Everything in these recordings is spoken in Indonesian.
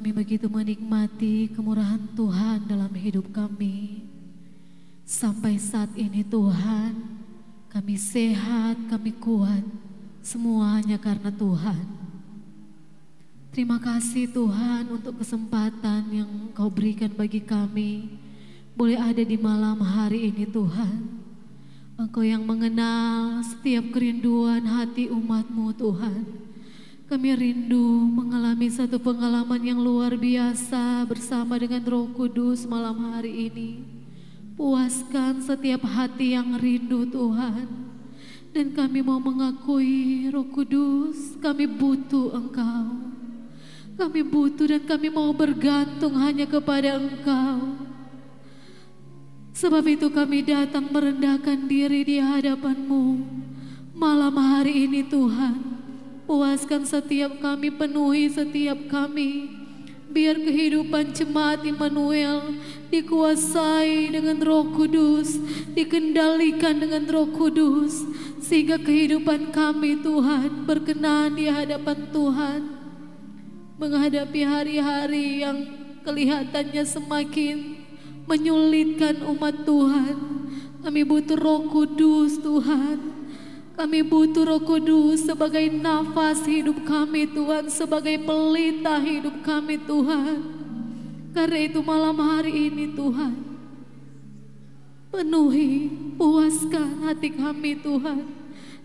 kami begitu menikmati kemurahan Tuhan dalam hidup kami. Sampai saat ini Tuhan, kami sehat, kami kuat, semuanya karena Tuhan. Terima kasih Tuhan untuk kesempatan yang Kau berikan bagi kami. Boleh ada di malam hari ini Tuhan. Engkau yang mengenal setiap kerinduan hati umatmu Tuhan. Kami rindu mengalami satu pengalaman yang luar biasa bersama dengan roh kudus malam hari ini. Puaskan setiap hati yang rindu Tuhan. Dan kami mau mengakui roh kudus, kami butuh Engkau. Kami butuh dan kami mau bergantung hanya kepada Engkau. Sebab itu kami datang merendahkan diri di hadapan-Mu. Malam hari ini Tuhan, puaskan setiap kami, penuhi setiap kami. Biar kehidupan jemaat Immanuel dikuasai dengan roh kudus, dikendalikan dengan roh kudus. Sehingga kehidupan kami Tuhan berkenan di hadapan Tuhan. Menghadapi hari-hari yang kelihatannya semakin menyulitkan umat Tuhan. Kami butuh roh kudus Tuhan. Kami butuh roh kudus sebagai nafas hidup kami Tuhan. Sebagai pelita hidup kami Tuhan. Karena itu malam hari ini Tuhan. Penuhi, puaskan hati kami Tuhan.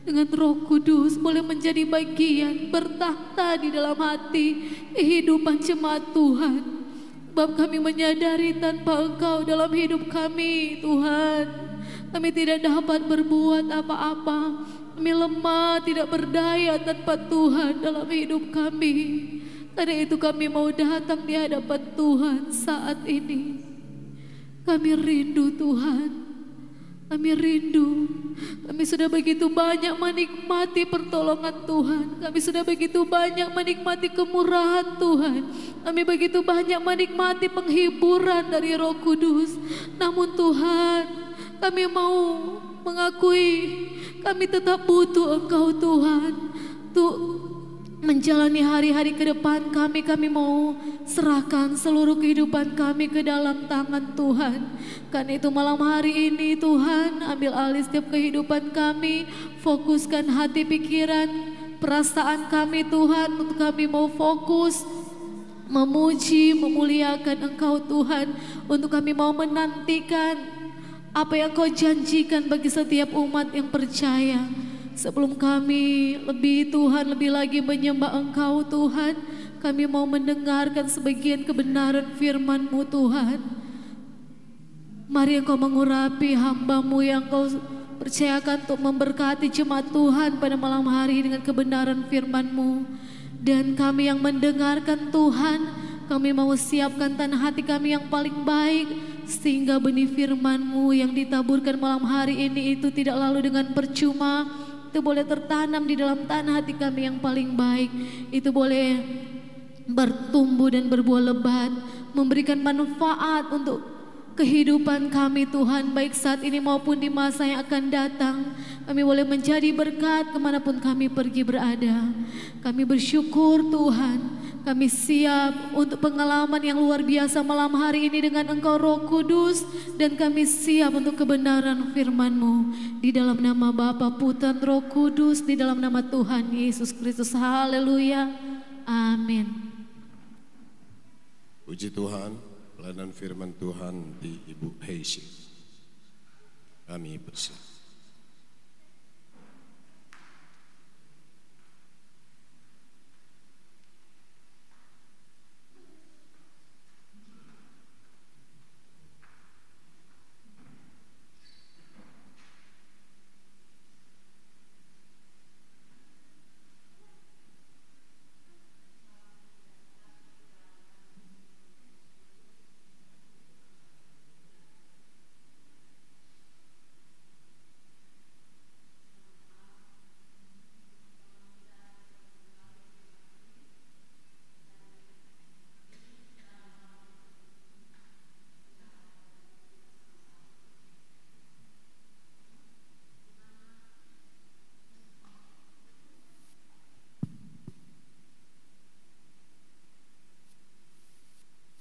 Dengan roh kudus boleh menjadi bagian bertakhta di dalam hati kehidupan jemaat Tuhan. Sebab kami menyadari tanpa Engkau dalam hidup kami, Tuhan. Kami tidak dapat berbuat apa-apa. Kami lemah, tidak berdaya tanpa Tuhan dalam hidup kami. Karena itu kami mau datang di hadapan Tuhan saat ini. Kami rindu Tuhan. Kami rindu. Kami sudah begitu banyak menikmati pertolongan Tuhan. Kami sudah begitu banyak menikmati kemurahan Tuhan. Kami begitu banyak menikmati penghiburan dari Roh Kudus. Namun Tuhan, kami mau mengakui kami tetap butuh Engkau Tuhan. Tuh menjalani hari-hari ke depan kami, kami mau serahkan seluruh kehidupan kami ke dalam tangan Tuhan. Karena itu malam hari ini Tuhan ambil alih setiap kehidupan kami, fokuskan hati pikiran, perasaan kami Tuhan untuk kami mau fokus memuji, memuliakan Engkau Tuhan, untuk kami mau menantikan apa yang Kau janjikan bagi setiap umat yang percaya. Sebelum kami lebih Tuhan lebih lagi menyembah Engkau Tuhan, kami mau mendengarkan sebagian kebenaran firman-Mu Tuhan. Mari Engkau mengurapi hambamu yang Kau percayakan untuk memberkati jemaat Tuhan pada malam hari dengan kebenaran firman-Mu. Dan kami yang mendengarkan Tuhan, kami mau siapkan tanah hati kami yang paling baik, sehingga benih firman-Mu yang ditaburkan malam hari ini itu tidak lalu dengan percuma, itu boleh tertanam di dalam tanah hati kami yang paling baik. Itu boleh bertumbuh dan berbuah lebat, memberikan manfaat untuk kehidupan kami Tuhan, baik saat ini maupun di masa yang akan datang. Kami boleh menjadi berkat ke mana pun kami pergi berada. Kami bersyukur Tuhan, kami siap untuk pengalaman yang luar biasa malam hari ini dengan Engkau Roh Kudus dan kami siap untuk kebenaran firman-Mu di dalam nama Bapa Putra Roh Kudus di dalam nama Tuhan Yesus Kristus. Haleluya. Amin. Puji Tuhan, pelayanan firman Tuhan di Ibu Heisi. Kami bersiap.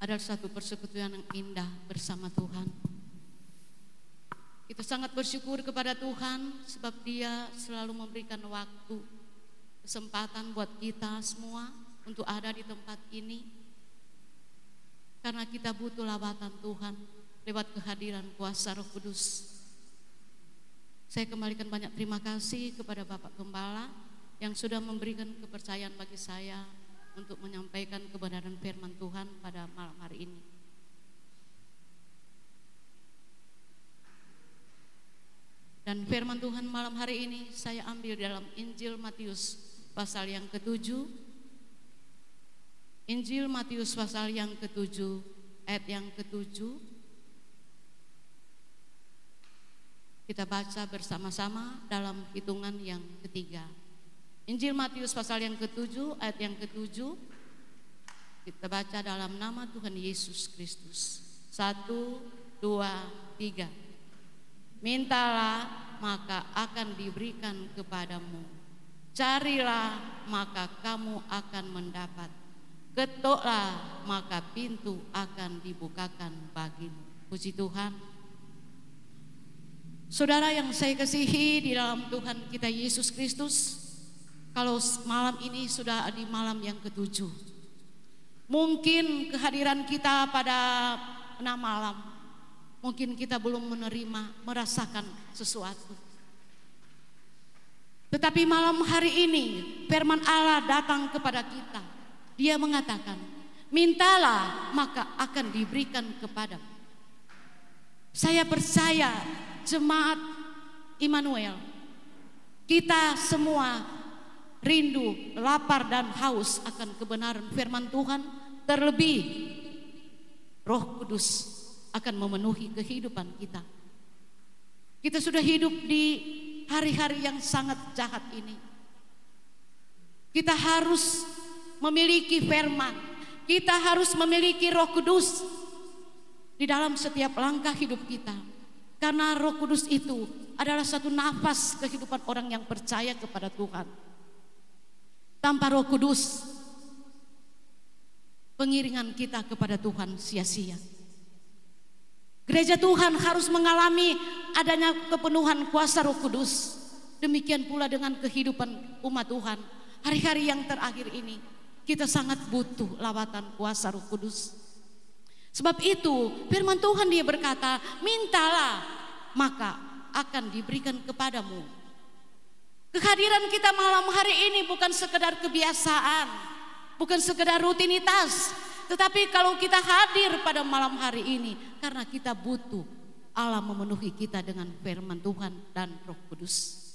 Adalah satu persekutuan yang indah bersama Tuhan. Kita sangat bersyukur kepada Tuhan sebab Dia selalu memberikan waktu, kesempatan buat kita semua untuk ada di tempat ini. Karena kita butuh lawatan Tuhan lewat kehadiran kuasa Roh Kudus. Saya kembalikan banyak terima kasih kepada Bapak Gembala yang sudah memberikan kepercayaan bagi saya untuk menyampaikan kebenaran firman Tuhan pada malam hari ini. Dan firman Tuhan malam hari ini saya ambil dalam Injil Matius pasal yang ketujuh. Injil Matius pasal yang ketujuh, ayat yang ketujuh. Kita baca bersama-sama dalam hitungan yang ketiga. Injil Matius pasal yang ketujuh, ayat yang ketujuh. Kita baca dalam nama Tuhan Yesus Kristus. Satu, dua, tiga. Mintalah maka akan diberikan kepadamu. Carilah maka kamu akan mendapat. Ketuklah maka pintu akan dibukakan bagimu. Puji Tuhan. Saudara yang saya kasihi di dalam Tuhan kita Yesus Kristus, kalau malam ini sudah di malam yang ketujuh, mungkin kehadiran kita pada enam malam Mungkin kita belum menerima, merasakan sesuatu. Tetapi malam hari ini firman Allah datang kepada kita. Dia mengatakan, mintalah maka akan diberikan kepada. Saya percaya jemaat Immanuel, kita semua rindu, lapar dan haus akan kebenaran firman Tuhan, terlebih Roh Kudus akan memenuhi kehidupan kita. Kita sudah hidup di hari-hari yang sangat jahat ini. Kita harus memiliki firman. Kita harus memiliki Roh Kudus di dalam setiap langkah hidup kita. Karena Roh Kudus itu adalah satu nafas kehidupan orang yang percaya kepada Tuhan. Tanpa Roh Kudus, pengiringan kita kepada Tuhan sia-sia. Gereja Tuhan harus mengalami adanya kepenuhan kuasa Roh Kudus. Demikian pula dengan kehidupan umat Tuhan. Hari-hari yang terakhir ini kita sangat butuh lawatan kuasa Roh Kudus. Sebab itu firman Tuhan dia berkata, "Mintalah, maka akan diberikan kepadamu." Kehadiran kita malam hari ini bukan sekedar kebiasaan, bukan sekedar rutinitas, tetapi kalau kita hadir pada malam hari ini karena kita butuh Allah memenuhi kita dengan firman Tuhan dan Roh Kudus.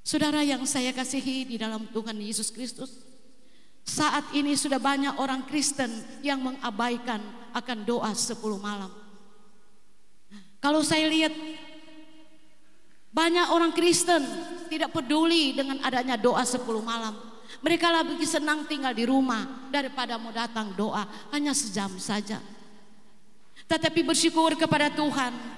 Saudara yang saya kasihi di dalam Tuhan Yesus Kristus, saat ini sudah banyak orang Kristen yang mengabaikan akan doa 10 malam. Kalau saya lihat banyak orang Kristen tidak peduli dengan adanya doa 10 malam. Mereka lebih senang tinggal di rumah daripada mau datang doa hanya sejam saja. Tetapi bersyukur kepada Tuhan.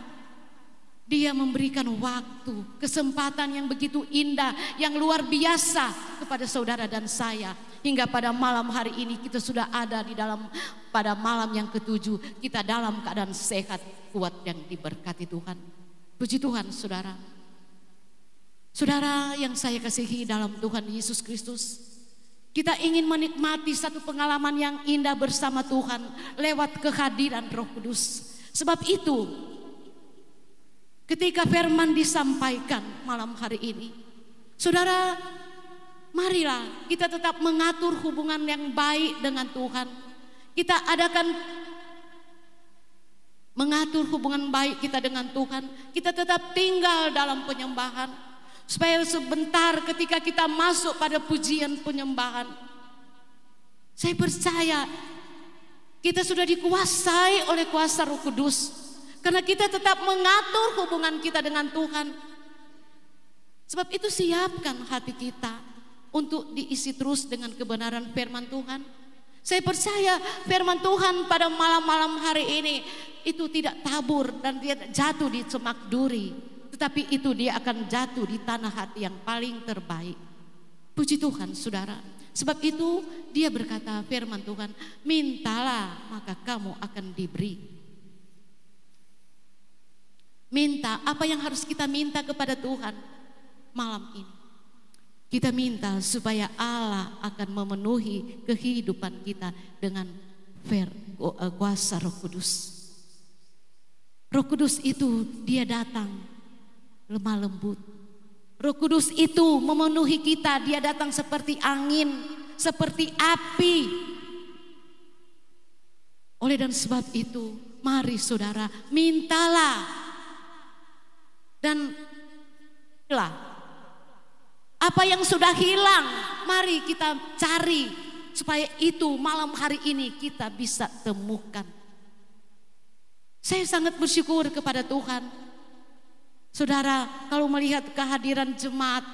Dia memberikan waktu, kesempatan yang begitu indah, yang luar biasa kepada saudara dan saya. Hingga pada malam hari ini kita sudah ada di dalam pada malam yang ketujuh. Kita dalam keadaan sehat, kuat yang diberkati Tuhan. Puji Tuhan saudara. Saudara yang saya kasihi dalam Tuhan Yesus Kristus. Kita ingin menikmati satu pengalaman yang indah bersama Tuhan lewat kehadiran Roh Kudus. Sebab itu, ketika firman disampaikan malam hari ini, saudara, marilah kita tetap mengatur hubungan yang baik dengan Tuhan. Kita adakan mengatur hubungan baik kita dengan Tuhan. Kita tetap tinggal dalam penyembahan Supaya sebentar ketika kita masuk pada pujian penyembahan. Saya percaya kita sudah dikuasai oleh kuasa roh kudus. Karena kita tetap mengatur hubungan kita dengan Tuhan. Sebab itu siapkan hati kita untuk diisi terus dengan kebenaran firman Tuhan. Saya percaya firman Tuhan pada malam-malam hari ini itu tidak tabur dan tidak jatuh di semak duri tetapi itu dia akan jatuh di tanah hati yang paling terbaik. Puji Tuhan saudara. Sebab itu dia berkata firman Tuhan, mintalah maka kamu akan diberi. Minta apa yang harus kita minta kepada Tuhan malam ini. Kita minta supaya Allah akan memenuhi kehidupan kita dengan ver, eh, kuasa Roh Kudus. Roh Kudus itu dia datang lemah lembut. Roh Kudus itu memenuhi kita, dia datang seperti angin, seperti api. Oleh dan sebab itu, mari saudara, mintalah dan lah apa yang sudah hilang, mari kita cari supaya itu malam hari ini kita bisa temukan. Saya sangat bersyukur kepada Tuhan. Saudara, kalau melihat kehadiran jemaat,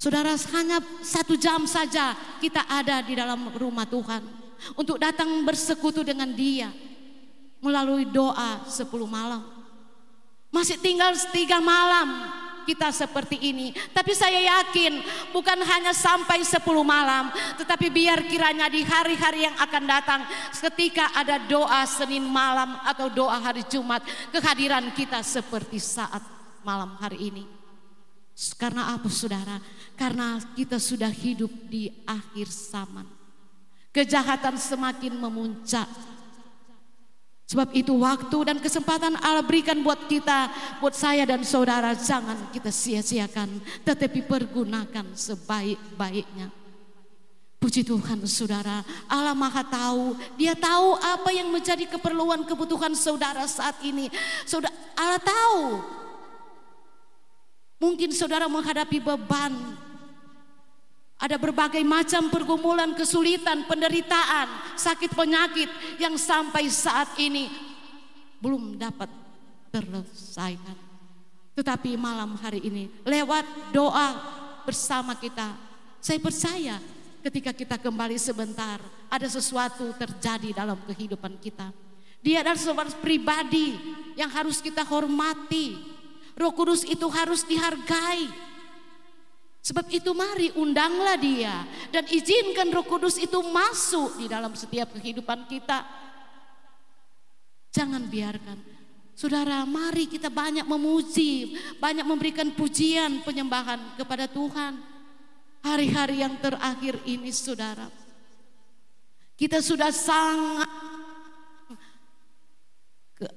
saudara hanya satu jam saja kita ada di dalam rumah Tuhan untuk datang bersekutu dengan Dia melalui doa sepuluh malam. Masih tinggal tiga malam kita seperti ini. Tapi saya yakin bukan hanya sampai 10 malam, tetapi biar kiranya di hari-hari yang akan datang ketika ada doa Senin malam atau doa hari Jumat, kehadiran kita seperti saat malam hari ini. Karena apa saudara? Karena kita sudah hidup di akhir zaman. Kejahatan semakin memuncak, Sebab itu waktu dan kesempatan Allah berikan buat kita, buat saya dan saudara, jangan kita sia-siakan, tetapi pergunakan sebaik-baiknya. Puji Tuhan saudara, Allah maha tahu, dia tahu apa yang menjadi keperluan kebutuhan saudara saat ini. Saudara, Allah tahu. Mungkin saudara menghadapi beban, ada berbagai macam pergumulan, kesulitan, penderitaan, sakit penyakit yang sampai saat ini belum dapat terselesaikan. Tetapi malam hari ini lewat doa bersama kita, saya percaya ketika kita kembali sebentar ada sesuatu terjadi dalam kehidupan kita. Dia adalah seorang pribadi yang harus kita hormati. Roh Kudus itu harus dihargai. Sebab itu mari undanglah dia dan izinkan Roh Kudus itu masuk di dalam setiap kehidupan kita. Jangan biarkan. Saudara, mari kita banyak memuji, banyak memberikan pujian, penyembahan kepada Tuhan. Hari-hari yang terakhir ini, saudara, kita sudah sangat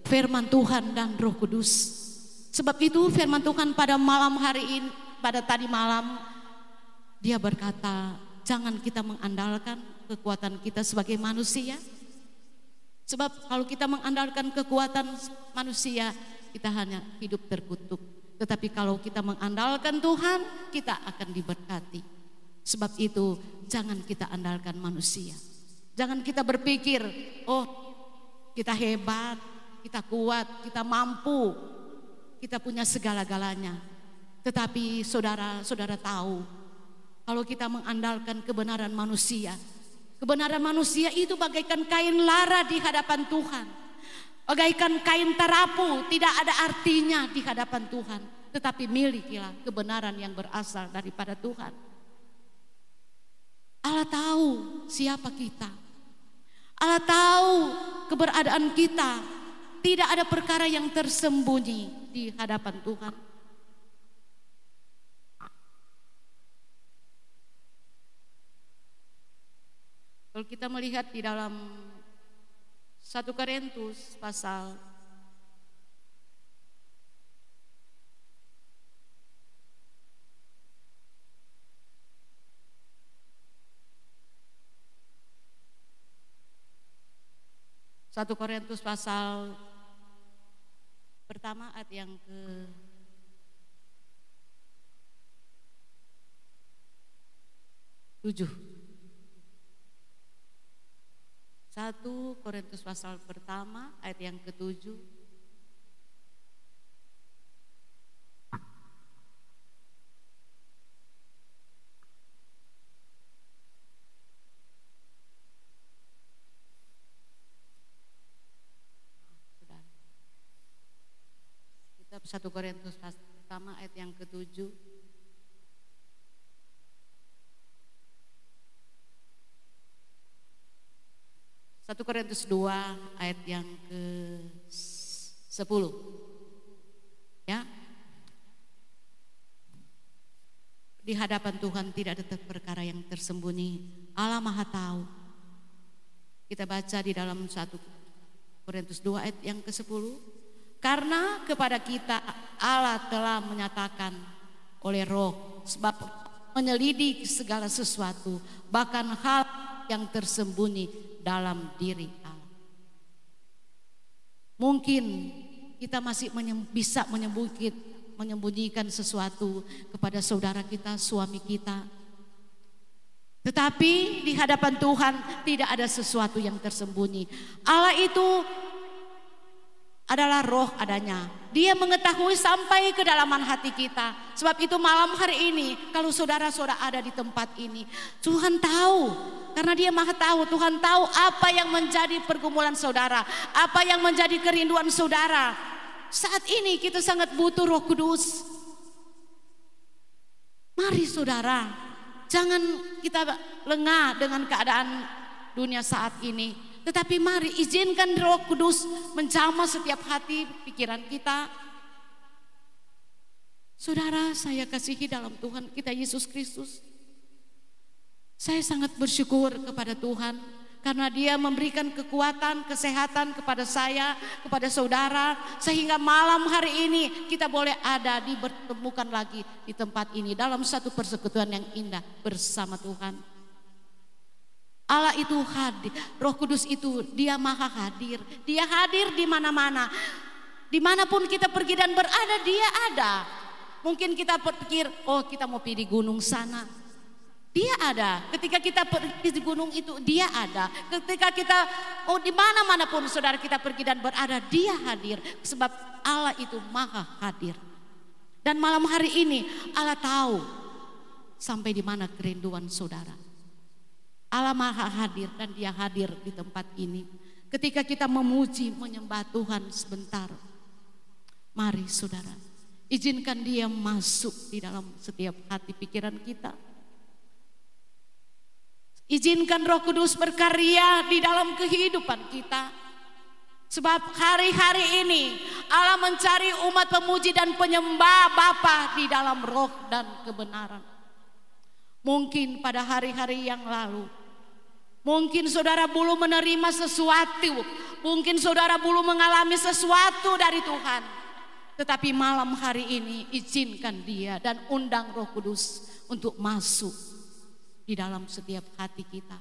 firman Tuhan dan Roh Kudus. Sebab itu firman Tuhan pada malam hari ini pada tadi malam dia berkata, jangan kita mengandalkan kekuatan kita sebagai manusia. Sebab kalau kita mengandalkan kekuatan manusia, kita hanya hidup terkutuk. Tetapi kalau kita mengandalkan Tuhan, kita akan diberkati. Sebab itu jangan kita andalkan manusia. Jangan kita berpikir, oh kita hebat, kita kuat, kita mampu, kita punya segala-galanya. Tetapi saudara-saudara tahu kalau kita mengandalkan kebenaran manusia, kebenaran manusia itu bagaikan kain lara di hadapan Tuhan. Bagaikan kain terapu, tidak ada artinya di hadapan Tuhan. Tetapi milikilah kebenaran yang berasal daripada Tuhan. Allah tahu siapa kita. Allah tahu keberadaan kita. Tidak ada perkara yang tersembunyi di hadapan Tuhan. Kalau kita melihat di dalam satu Korintus pasal Satu Korintus pasal pertama ayat yang ke tujuh. 1 Korintus pasal pertama ayat yang ketujuh. Kitab 1 Korintus pertama ayat yang ketujuh 1 Korintus 2 ayat yang ke 10. Ya. Di hadapan Tuhan tidak ada perkara yang tersembunyi. Allah Maha tahu. Kita baca di dalam 1 Korintus 2 ayat yang ke-10. Karena kepada kita Allah telah menyatakan oleh roh sebab menyelidik segala sesuatu bahkan hal yang tersembunyi dalam diri Allah. Mungkin kita masih menyem, bisa menyembunyikan, menyembunyikan sesuatu kepada saudara kita, suami kita. Tetapi di hadapan Tuhan tidak ada sesuatu yang tersembunyi. Allah itu adalah roh adanya. Dia mengetahui sampai kedalaman hati kita. Sebab itu malam hari ini kalau saudara-saudara ada di tempat ini. Tuhan tahu. Karena dia maha tahu. Tuhan tahu apa yang menjadi pergumulan saudara. Apa yang menjadi kerinduan saudara. Saat ini kita sangat butuh roh kudus. Mari saudara. Jangan kita lengah dengan keadaan dunia saat ini. Tetapi mari izinkan roh kudus menjamah setiap hati pikiran kita. Saudara saya kasihi dalam Tuhan kita Yesus Kristus. Saya sangat bersyukur kepada Tuhan karena dia memberikan kekuatan, kesehatan kepada saya, kepada saudara sehingga malam hari ini kita boleh ada dipertemukan lagi di tempat ini dalam satu persekutuan yang indah bersama Tuhan. Allah itu hadir, Roh Kudus itu dia maha hadir, dia hadir di mana-mana. Di mana pun kita pergi dan berada, dia ada. Mungkin kita berpikir, oh kita mau pergi gunung sana. Dia ada. Ketika kita pergi di gunung itu, dia ada. Ketika kita oh di mana-mana pun saudara kita pergi dan berada, dia hadir. Sebab Allah itu maha hadir. Dan malam hari ini Allah tahu sampai di mana kerinduan saudara. Allah Maha hadir dan dia hadir di tempat ini. Ketika kita memuji, menyembah Tuhan sebentar. Mari saudara, izinkan dia masuk di dalam setiap hati pikiran kita. Izinkan roh kudus berkarya di dalam kehidupan kita. Sebab hari-hari ini Allah mencari umat pemuji dan penyembah Bapa di dalam roh dan kebenaran. Mungkin pada hari-hari yang lalu Mungkin saudara belum menerima sesuatu, mungkin saudara belum mengalami sesuatu dari Tuhan. Tetapi malam hari ini izinkan dia dan undang roh kudus untuk masuk di dalam setiap hati kita.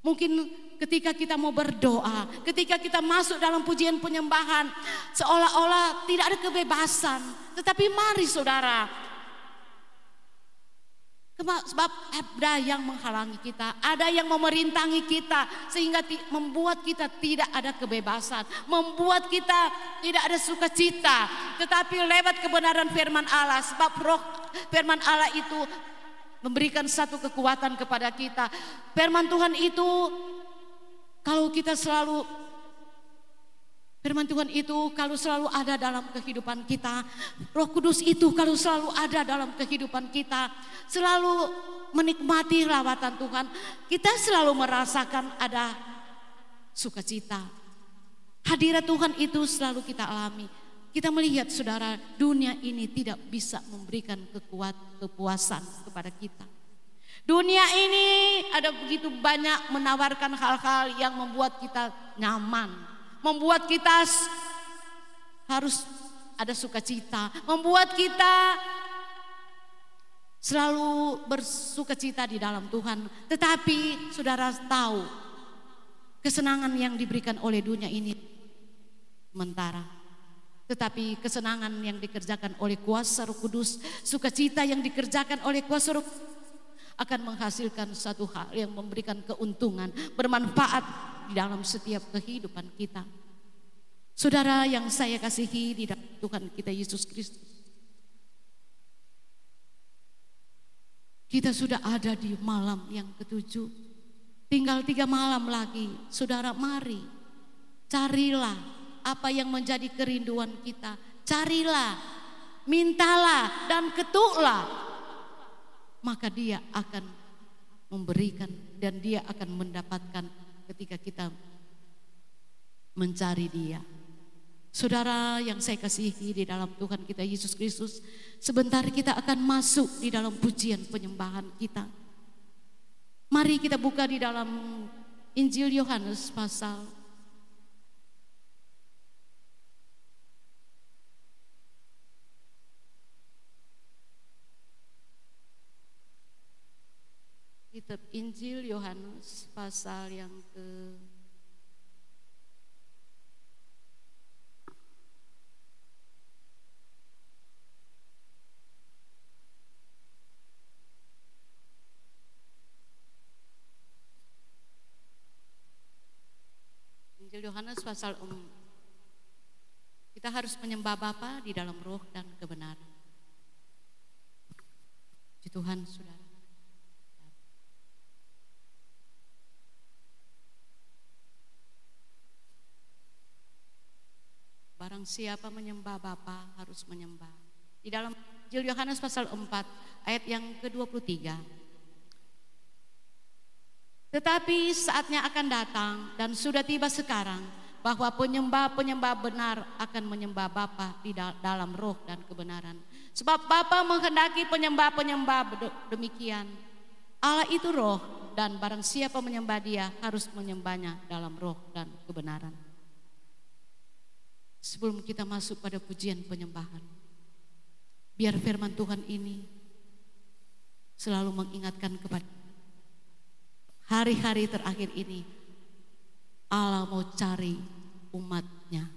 Mungkin ketika kita mau berdoa, ketika kita masuk dalam pujian penyembahan, seolah-olah tidak ada kebebasan. Tetapi mari saudara, Sebab ada yang menghalangi kita, ada yang memerintangi kita sehingga membuat kita tidak ada kebebasan, membuat kita tidak ada sukacita. Tetapi lewat kebenaran firman Allah, sebab roh firman Allah itu memberikan satu kekuatan kepada kita. Firman Tuhan itu kalau kita selalu Firman Tuhan itu kalau selalu ada dalam kehidupan kita, Roh Kudus itu kalau selalu ada dalam kehidupan kita, selalu menikmati rawatan Tuhan, kita selalu merasakan ada sukacita. Hadirat Tuhan itu selalu kita alami. Kita melihat saudara, dunia ini tidak bisa memberikan kekuatan, kepuasan kepada kita. Dunia ini ada begitu banyak menawarkan hal-hal yang membuat kita nyaman, membuat kita harus ada sukacita, membuat kita selalu bersukacita di dalam Tuhan. Tetapi saudara tahu kesenangan yang diberikan oleh dunia ini sementara. Tetapi kesenangan yang dikerjakan oleh kuasa roh kudus, sukacita yang dikerjakan oleh kuasa roh akan menghasilkan satu hal yang memberikan keuntungan, bermanfaat di dalam setiap kehidupan kita. Saudara yang saya kasihi di dalam Tuhan kita Yesus Kristus. Kita sudah ada di malam yang ketujuh. Tinggal tiga malam lagi. Saudara mari. Carilah apa yang menjadi kerinduan kita. Carilah. Mintalah dan ketuklah. Maka dia akan memberikan dan dia akan mendapatkan ketika kita mencari dia. Saudara yang saya kasihi di dalam Tuhan kita Yesus Kristus, sebentar kita akan masuk di dalam pujian penyembahan kita. Mari kita buka di dalam Injil Yohanes pasal Kitab Injil Yohanes pasal yang ke Injil Yohanes pasal 4 kita harus menyembah Bapa di dalam roh dan kebenaran. Tuhan, saudara. Barang siapa menyembah Bapa harus menyembah. Di dalam Injil Yohanes pasal 4 ayat yang ke-23. Tetapi saatnya akan datang dan sudah tiba sekarang bahwa penyembah-penyembah benar akan menyembah Bapa di dalam roh dan kebenaran. Sebab Bapa menghendaki penyembah-penyembah demikian. Allah itu roh dan barang siapa menyembah dia harus menyembahnya dalam roh dan kebenaran sebelum kita masuk pada pujian penyembahan. Biar firman Tuhan ini selalu mengingatkan kepada hari-hari terakhir ini Allah mau cari umatnya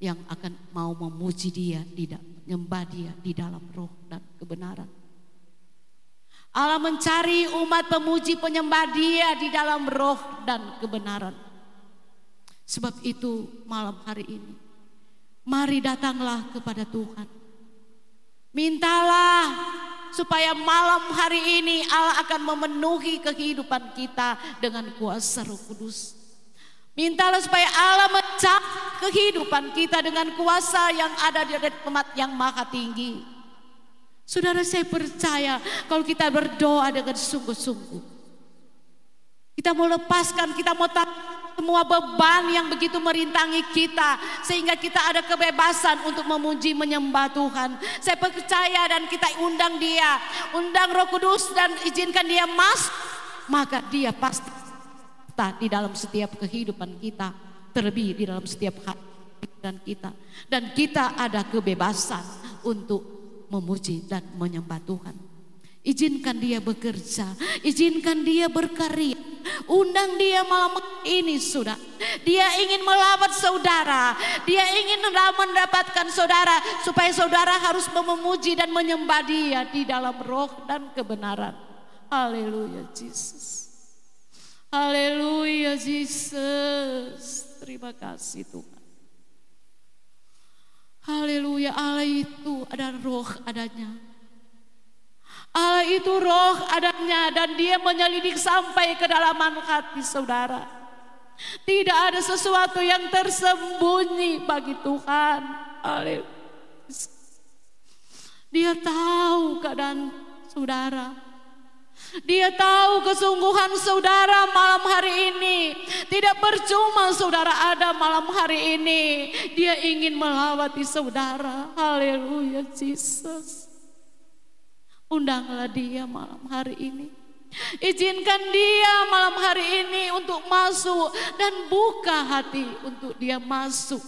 yang akan mau memuji dia, tidak menyembah dia di dalam roh dan kebenaran. Allah mencari umat pemuji penyembah dia di dalam roh dan kebenaran. Sebab itu malam hari ini Mari datanglah kepada Tuhan. Mintalah supaya malam hari ini Allah akan memenuhi kehidupan kita dengan kuasa Roh Kudus. Mintalah supaya Allah mencap kehidupan kita dengan kuasa yang ada di tempat yang maha tinggi. Saudara saya percaya kalau kita berdoa dengan sungguh-sungguh. Kita mau lepaskan, kita mau tak semua beban yang begitu merintangi kita sehingga kita ada kebebasan untuk memuji menyembah Tuhan. Saya percaya dan kita undang dia, undang Roh Kudus dan izinkan dia masuk, maka dia pasti di dalam setiap kehidupan kita, terlebih di dalam setiap hati dan kita dan kita ada kebebasan untuk memuji dan menyembah Tuhan. Izinkan dia bekerja, izinkan dia berkarya. Undang dia malam ini sudah. Dia ingin melawat saudara. Dia ingin mendapatkan saudara supaya saudara harus memuji dan menyembah dia di dalam roh dan kebenaran. Haleluya Yesus. Haleluya Yesus. Terima kasih Tuhan. Haleluya Allah itu ada roh adanya. Allah itu roh adanya dan dia menyelidik sampai ke dalaman hati saudara. Tidak ada sesuatu yang tersembunyi bagi Tuhan. Dia tahu keadaan saudara. Dia tahu kesungguhan saudara malam hari ini. Tidak percuma saudara ada malam hari ini. Dia ingin melawati saudara. Haleluya, Jesus. Undanglah dia malam hari ini. Izinkan dia malam hari ini untuk masuk dan buka hati untuk dia masuk.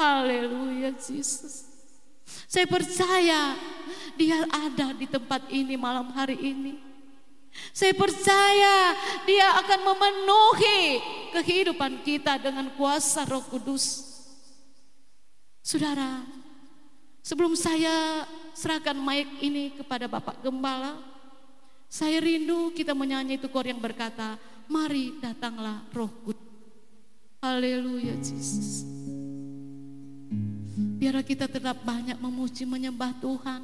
Haleluya Yesus. Saya percaya dia ada di tempat ini malam hari ini. Saya percaya dia akan memenuhi kehidupan kita dengan kuasa roh kudus. Saudara, sebelum saya serahkan mic ini kepada Bapak Gembala. Saya rindu kita menyanyi itu kor yang berkata, mari datanglah roh kudus. Haleluya Yesus. Biar kita tetap banyak memuji menyembah Tuhan.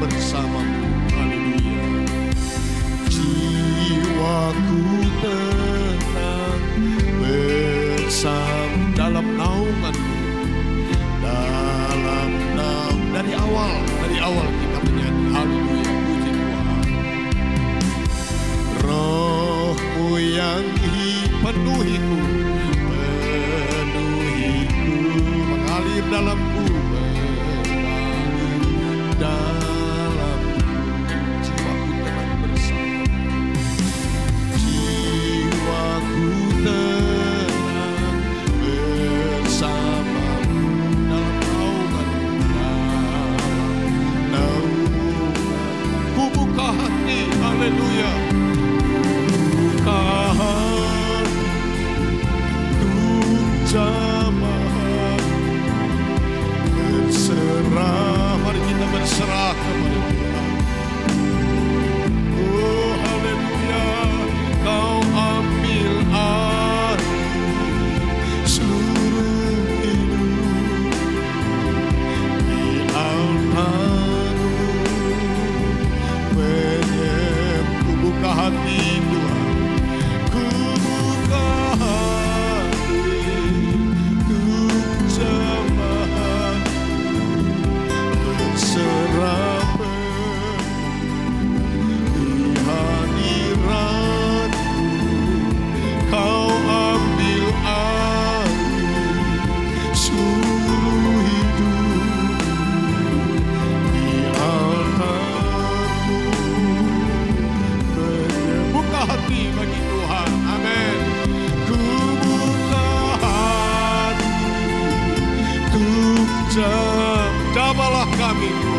bersamamu. mami.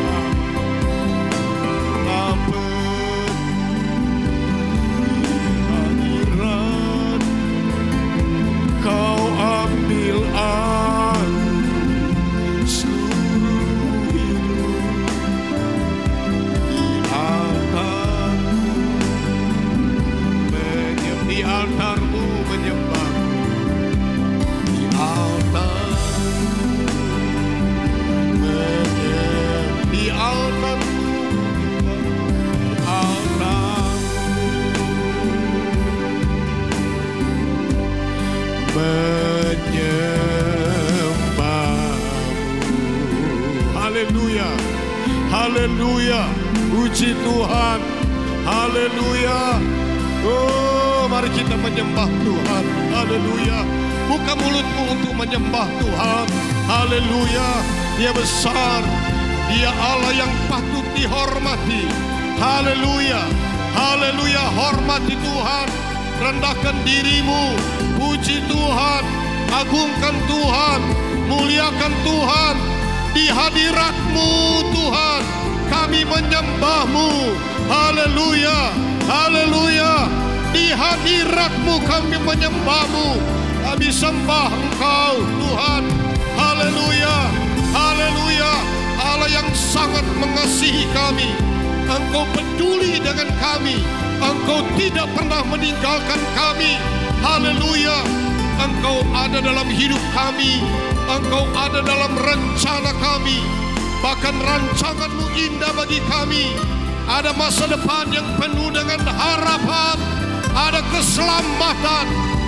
keselamatan,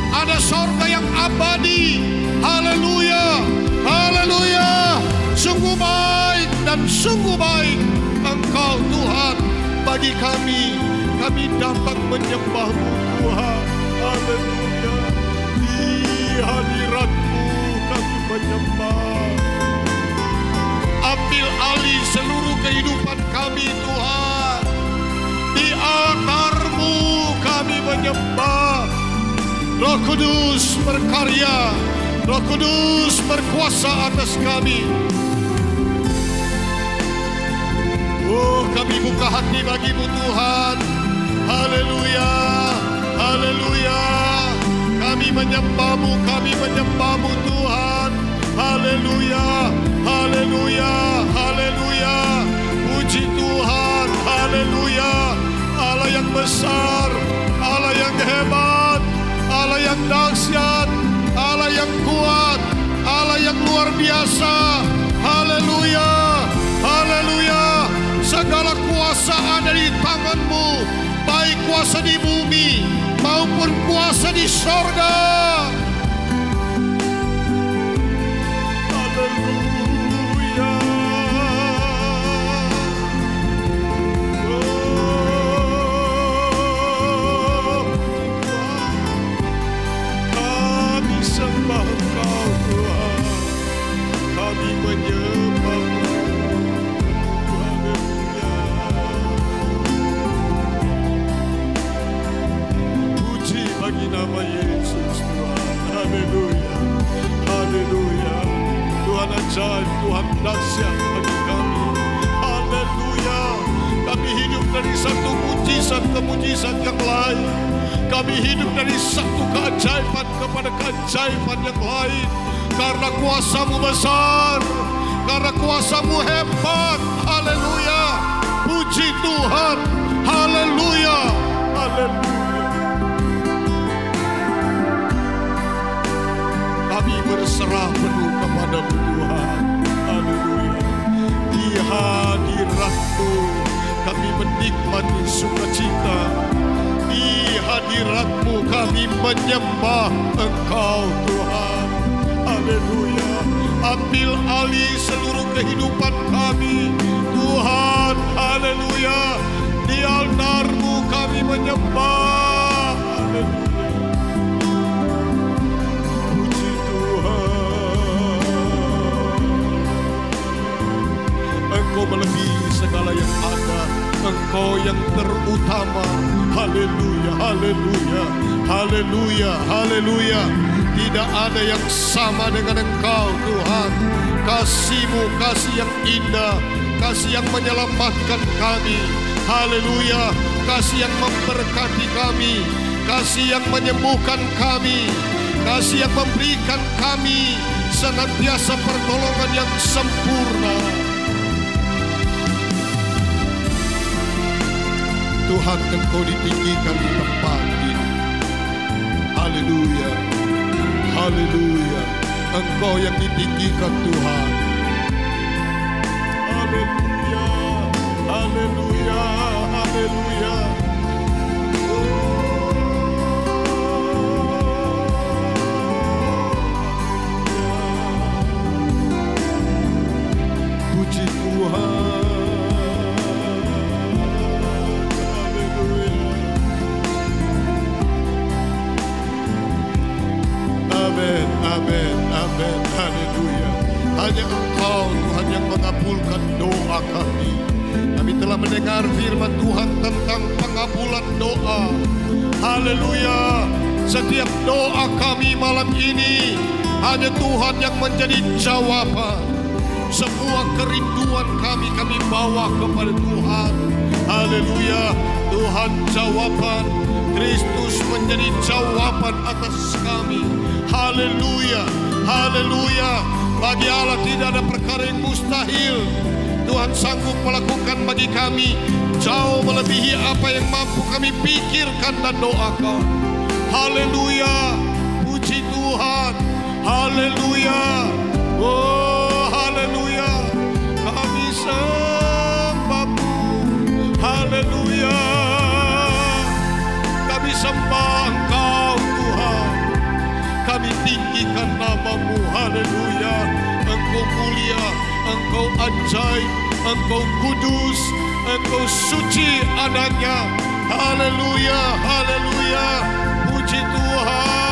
ada sorga yang abadi. Haleluya, haleluya. Sungguh baik dan sungguh baik Engkau Tuhan bagi kami. Kami dapat menyembahmu Tuhan. Haleluya. Di hadiratmu kami menyembah. Ambil alih seluruh kehidupan kami Tuhan. Di altar kami menyembah. Roh Kudus berkarya, Roh Kudus berkuasa atas kami. Oh, kami buka hati bagimu Tuhan. Haleluya, haleluya. Kami menyembahmu, kami menyembahmu Tuhan. Haleluya, haleluya, haleluya. Puji Tuhan, haleluya. Allah yang besar, yang hebat, Allah yang dahsyat, Allah yang kuat, Allah yang luar biasa. Haleluya, haleluya. Segala kuasa ada di tanganmu, baik kuasa di bumi maupun kuasa di sorga. Haleluya. Haleluya. Tuhan ajaib, Tuhan dahsyat bagi kami. Haleluya. Kami hidup dari satu mujizat ke mujizat yang lain. Kami hidup dari satu keajaiban kepada keajaiban yang lain. Karena kuasamu besar. Karena kuasamu hebat. Haleluya. Puji Tuhan. Haleluya. Haleluya. Kami berserah penuh kepadamu Tuhan. Haleluya. Di hadiratmu kami menikmati sukacita. Di hadiratmu kami menyembah Engkau Tuhan. Haleluya. Ambil alih seluruh kehidupan kami. Tuhan, haleluya. Di altarmu kami menyembah. Haleluya. Segala yang ada. Engkau yang terutama. Haleluya, haleluya, haleluya, haleluya. Tidak ada yang sama dengan Engkau Tuhan. Kasihmu kasih yang indah, kasih yang menyelamatkan kami. Haleluya, kasih yang memberkati kami, kasih yang menyembuhkan kami, kasih yang memberikan kami senantiasa pertolongan yang sempurna. Tuhan engkau ditinggikan di tempat ini. Haleluya. Haleluya. Engkau yang ditinggikan Tuhan. Haleluya. Haleluya. Haleluya. Doa kami. Kami telah mendengar firman Tuhan tentang pengabulan doa. Haleluya. Setiap doa kami malam ini hanya Tuhan yang menjadi jawaban. Semua kerinduan kami kami bawa kepada Tuhan. Haleluya. Tuhan jawaban. Kristus menjadi jawaban atas kami. Haleluya. Haleluya. Bagi Allah tidak ada perkara yang mustahil. Tuhan sanggup melakukan bagi kami jauh melebihi apa yang mampu kami pikirkan dan doakan. Haleluya. Puji Tuhan. Haleluya. Oh, haleluya. Kami sembahmu. Haleluya. Kami sembah Engkau Tuhan. Kami tinggikan namamu. Haleluya. Engkau mulia. Engkau ajaib. Engkau kudus. Engkau suci adanya. Haleluya. Haleluya. Puji Tuhan.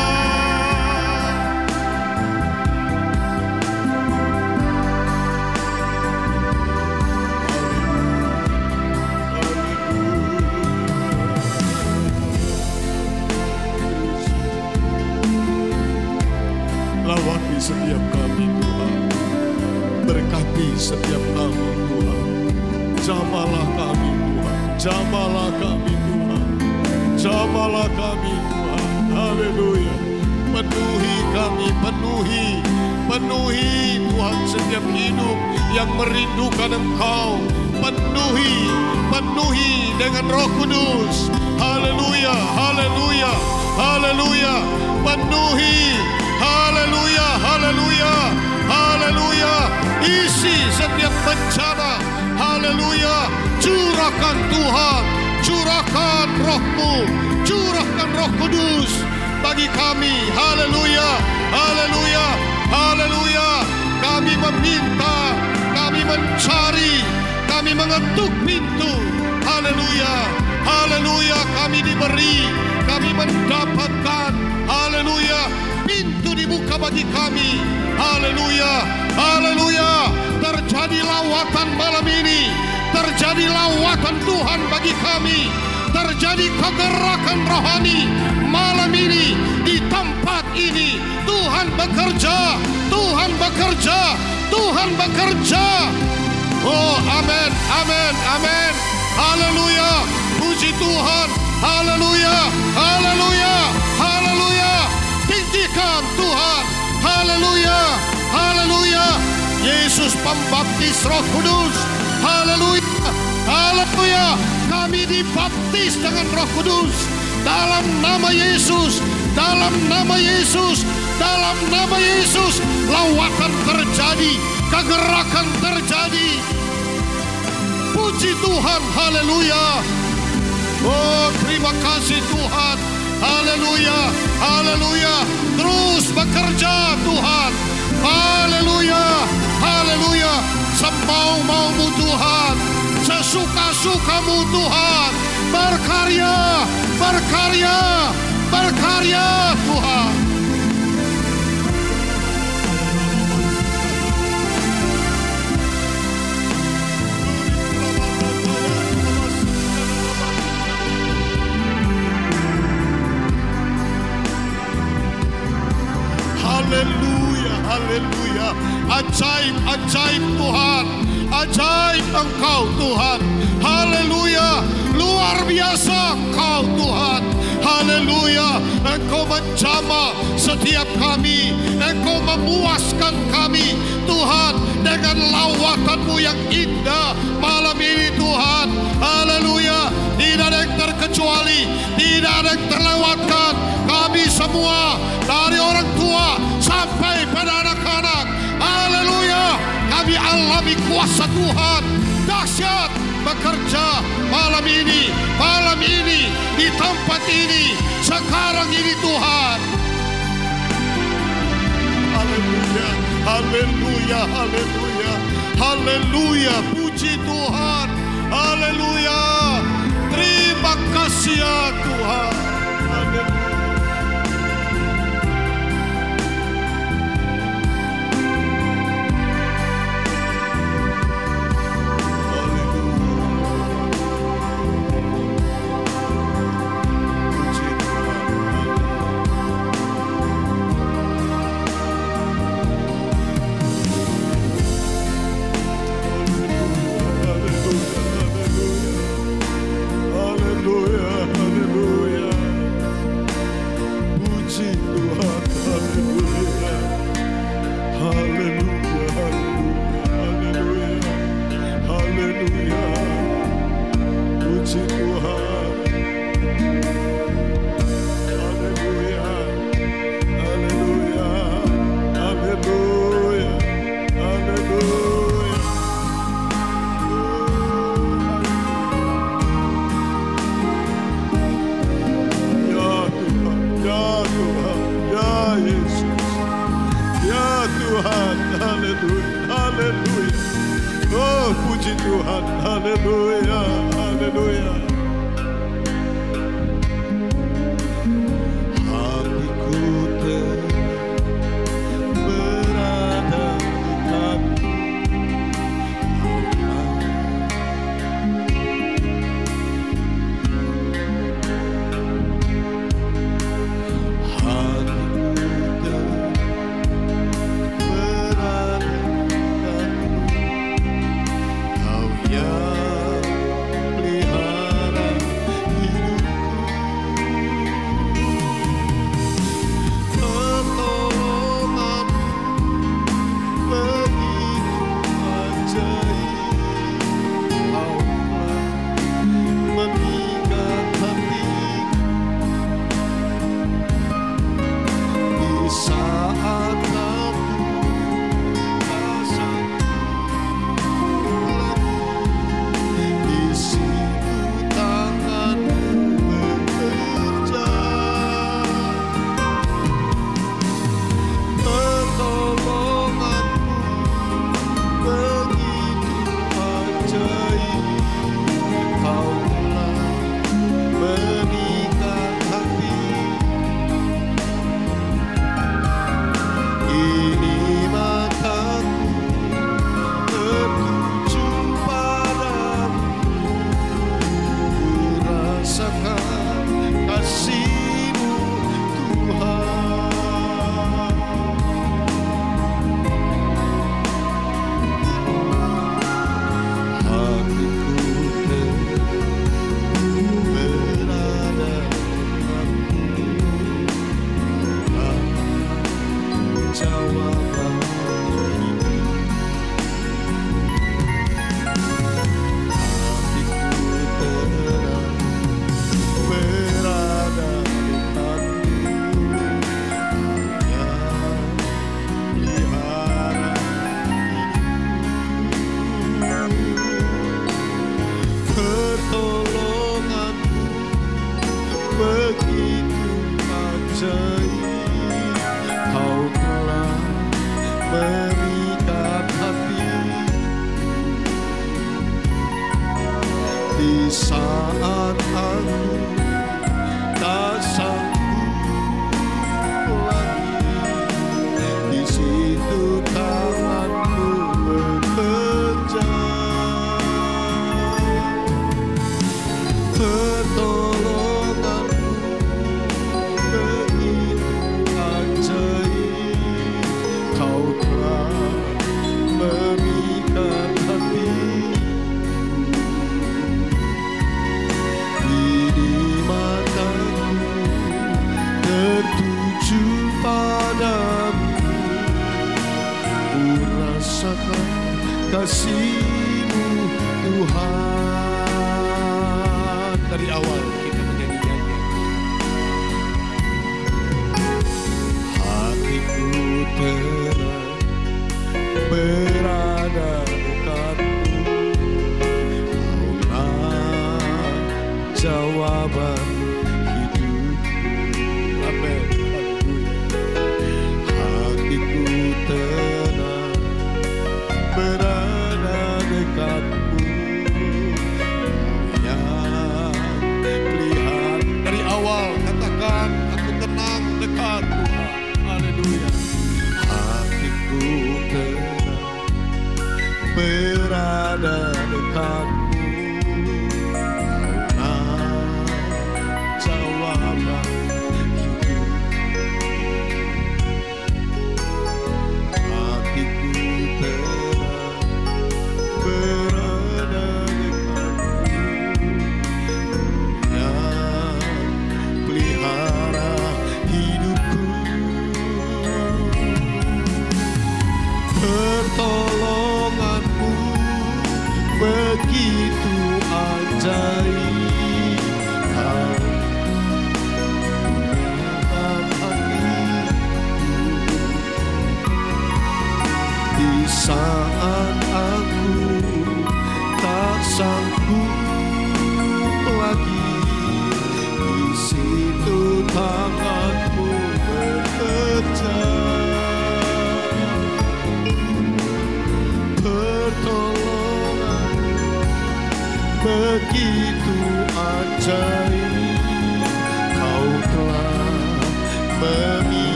Yang merindukan Engkau Penuhi Penuhi dengan roh kudus Haleluya Haleluya Haleluya Penuhi Haleluya, haleluya, haleluya. Isi setiap bencana. Haleluya. Curahkan Tuhan, curahkan rohmu, curahkan roh kudus bagi kami. Haleluya, haleluya, haleluya. Kami meminta, kami mencari, kami mengetuk pintu. Haleluya, haleluya. Kami diberi, kami mendapatkan. Haleluya, pintu dibuka bagi kami. Haleluya, haleluya. Terjadi lawatan malam ini, terjadi lawatan Tuhan bagi kami. Terjadi kegerakan rohani malam ini di tempat ini. Tuhan bekerja, Tuhan bekerja, Tuhan bekerja. Oh, amin, amin, amin. Haleluya. Puji Tuhan. Haleluya. Haleluya. Haleluya. Tinggikan Tuhan. Haleluya. Haleluya. Yesus pembaptis Roh Kudus. Haleluya. Haleluya. Kami dibaptis dengan Roh Kudus dalam nama Yesus. Dalam nama Yesus. Dalam nama Yesus. Lawatan terjadi, kegerakan terjadi. Puji Tuhan, haleluya. Oh, terima kasih Tuhan. Haleluya, haleluya. Terus bekerja Tuhan. Haleluya, haleluya. Semau-maumu Tuhan. Sesuka-sukamu Tuhan. Berkarya, berkarya, berkarya Tuhan. Haleluya. Ajaib, ajaib Tuhan. Ajaib Engkau Tuhan. Haleluya. Luar biasa Engkau Tuhan. Haleluya. Engkau menjama setiap kami. Engkau memuaskan kami Tuhan dengan lawatanmu yang indah malam ini Tuhan. Haleluya. Tidak ada yang terkecuali. Tidak ada yang terlewatkan. Kami semua dari orang tua sampai pada anak-anak. Haleluya. Kami alami kuasa Tuhan. Dahsyat bekerja malam ini, malam ini, di tempat ini, sekarang ini Tuhan. Haleluya, haleluya, haleluya, haleluya, puji Tuhan, haleluya. Terima kasih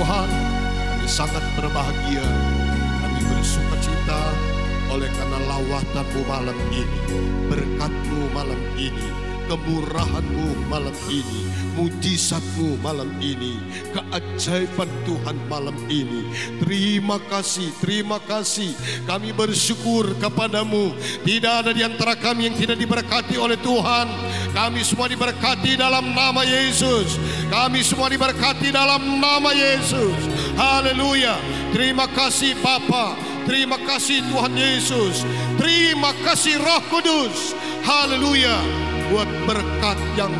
Tuhan, kami sangat berbahagia. Kami bersuka cita oleh karena lawatanmu malam ini, berkatmu malam ini, kemurahanmu malam ini, mujizatmu malam ini, keajaiban Tuhan malam ini. Terima kasih, terima kasih. Kami bersyukur kepadamu. Tidak ada di antara kami yang tidak diberkati oleh Tuhan. Kami semua diberkati dalam nama Yesus. Kami semua diberkati dalam nama Yesus. Haleluya. Terima kasih Bapa. Terima kasih Tuhan Yesus. Terima kasih Roh Kudus. Haleluya. Buat berkat yang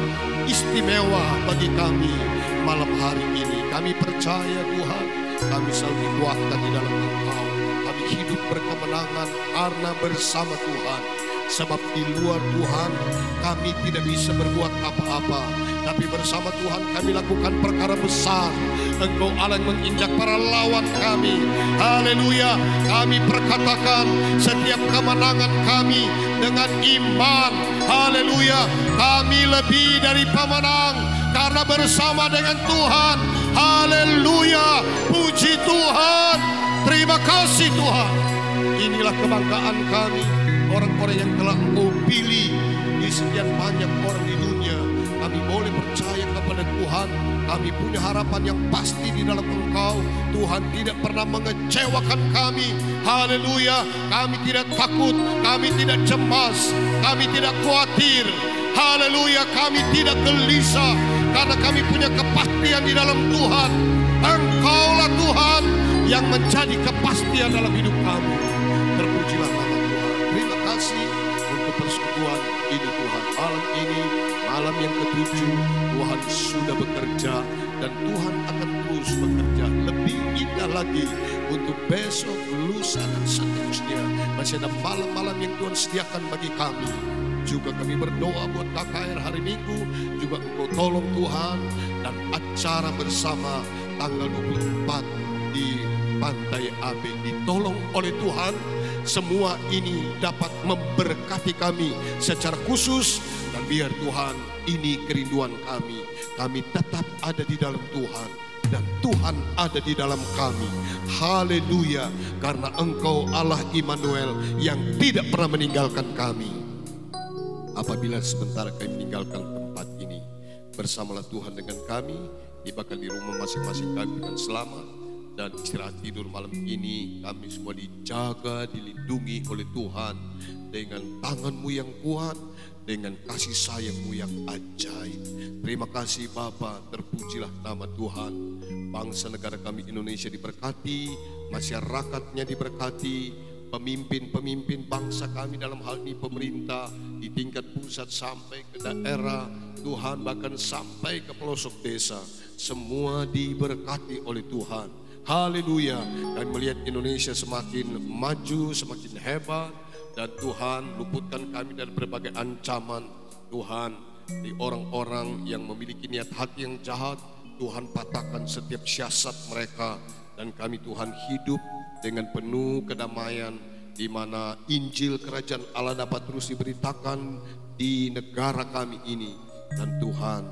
istimewa bagi kami malam hari ini. Kami percaya Tuhan, kami selalu dikuatkan di dalam Engkau. Kami hidup berkemenangan karena bersama Tuhan. Sebab di luar Tuhan kami tidak bisa berbuat apa-apa. Tapi bersama Tuhan kami lakukan perkara besar. Engkau Allah yang menginjak para lawan kami. Haleluya. Kami perkatakan setiap kemenangan kami dengan iman. Haleluya. Kami lebih dari pemenang karena bersama dengan Tuhan. Haleluya. Puji Tuhan. Terima kasih Tuhan. Inilah kebanggaan kami. Orang-orang yang telah engkau pilih di sekian banyak orang di dunia. Kami boleh percaya kepada Tuhan. Kami punya harapan yang pasti di dalam engkau. Tuhan tidak pernah mengecewakan kami. Haleluya. Kami tidak takut. Kami tidak cemas. Kami tidak khawatir. Haleluya. Kami tidak gelisah. Karena kami punya kepastian di dalam Tuhan. Engkaulah Tuhan yang menjadi kepastian dalam hidup kami. Terpujilah kasih untuk persekutuan ini Tuhan. Malam ini, malam yang ketujuh, Tuhan sudah bekerja dan Tuhan akan terus bekerja lebih indah lagi untuk besok, lusa dan seterusnya. Masih ada malam-malam yang Tuhan sediakan bagi kami. Juga kami berdoa buat KKR hari Minggu, juga engkau tolong Tuhan dan acara bersama tanggal 24 di Pantai AB ditolong oleh Tuhan semua ini dapat memberkati kami secara khusus dan biar Tuhan ini kerinduan kami. Kami tetap ada di dalam Tuhan dan Tuhan ada di dalam kami. Haleluya karena engkau Allah Immanuel yang tidak pernah meninggalkan kami. Apabila sebentar kami meninggalkan tempat ini bersamalah Tuhan dengan kami tibakan di rumah masing-masing kami dengan selamat dan istirahat tidur malam ini kami semua dijaga, dilindungi oleh Tuhan dengan tanganmu yang kuat, dengan kasih sayangmu yang ajaib. Terima kasih Bapa, terpujilah nama Tuhan. Bangsa negara kami Indonesia diberkati, masyarakatnya diberkati, pemimpin-pemimpin bangsa kami dalam hal ini pemerintah di tingkat pusat sampai ke daerah, Tuhan bahkan sampai ke pelosok desa, semua diberkati oleh Tuhan. Haleluya. Kami melihat Indonesia semakin maju, semakin hebat. Dan Tuhan luputkan kami dari berbagai ancaman. Tuhan di orang-orang yang memiliki niat hati yang jahat. Tuhan patahkan setiap siasat mereka. Dan kami Tuhan hidup dengan penuh kedamaian. Di mana Injil Kerajaan Allah dapat terus diberitakan di negara kami ini. Dan Tuhan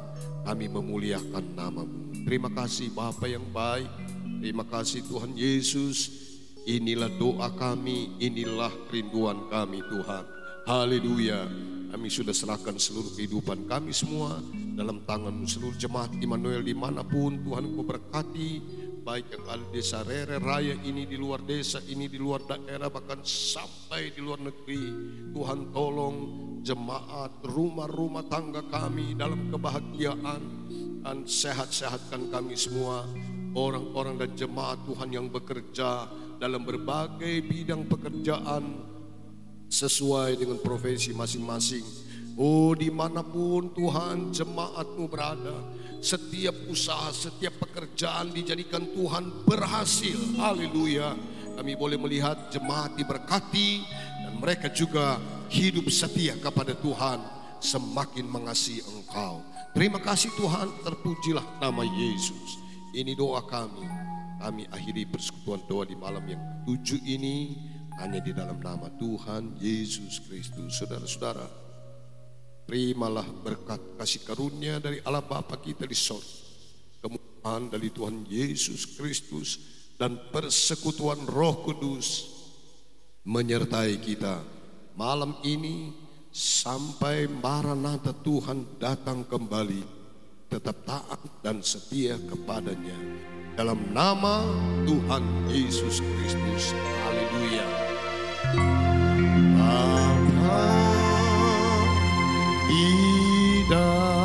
kami memuliakan namamu. Terima kasih Bapa yang baik. Terima kasih Tuhan Yesus. Inilah doa kami, inilah kerinduan kami Tuhan. Haleluya. Kami sudah serahkan seluruh kehidupan kami semua dalam tangan seluruh jemaat Immanuel di mana pun Tuhan Engkau berkati baik yang ada desa Rere Raya ini di luar desa ini di luar daerah bahkan sampai di luar negeri Tuhan tolong jemaat rumah-rumah tangga kami dalam kebahagiaan dan sehat-sehatkan kami semua orang-orang dan jemaat Tuhan yang bekerja dalam berbagai bidang pekerjaan sesuai dengan profesi masing-masing. Oh di mana pun Tuhan jemaatmu berada, setiap usaha, setiap pekerjaan dijadikan Tuhan berhasil. Haleluya. Kami boleh melihat jemaat diberkati dan mereka juga hidup setia kepada Tuhan semakin mengasihi Engkau. Terima kasih Tuhan, terpujilah nama Yesus. Ini doa kami. Kami akhiri persekutuan doa di malam yang ketujuh ini hanya di dalam nama Tuhan Yesus Kristus. Saudara-saudara, terimalah berkat kasih karunia dari Allah Bapa kita di sorga kemurahan dari Tuhan Yesus Kristus dan persekutuan Roh Kudus menyertai kita malam ini sampai Maranatha Tuhan datang kembali tetap taat dan setia kepadanya. Dalam nama Tuhan Yesus Kristus. Haleluya. Bapa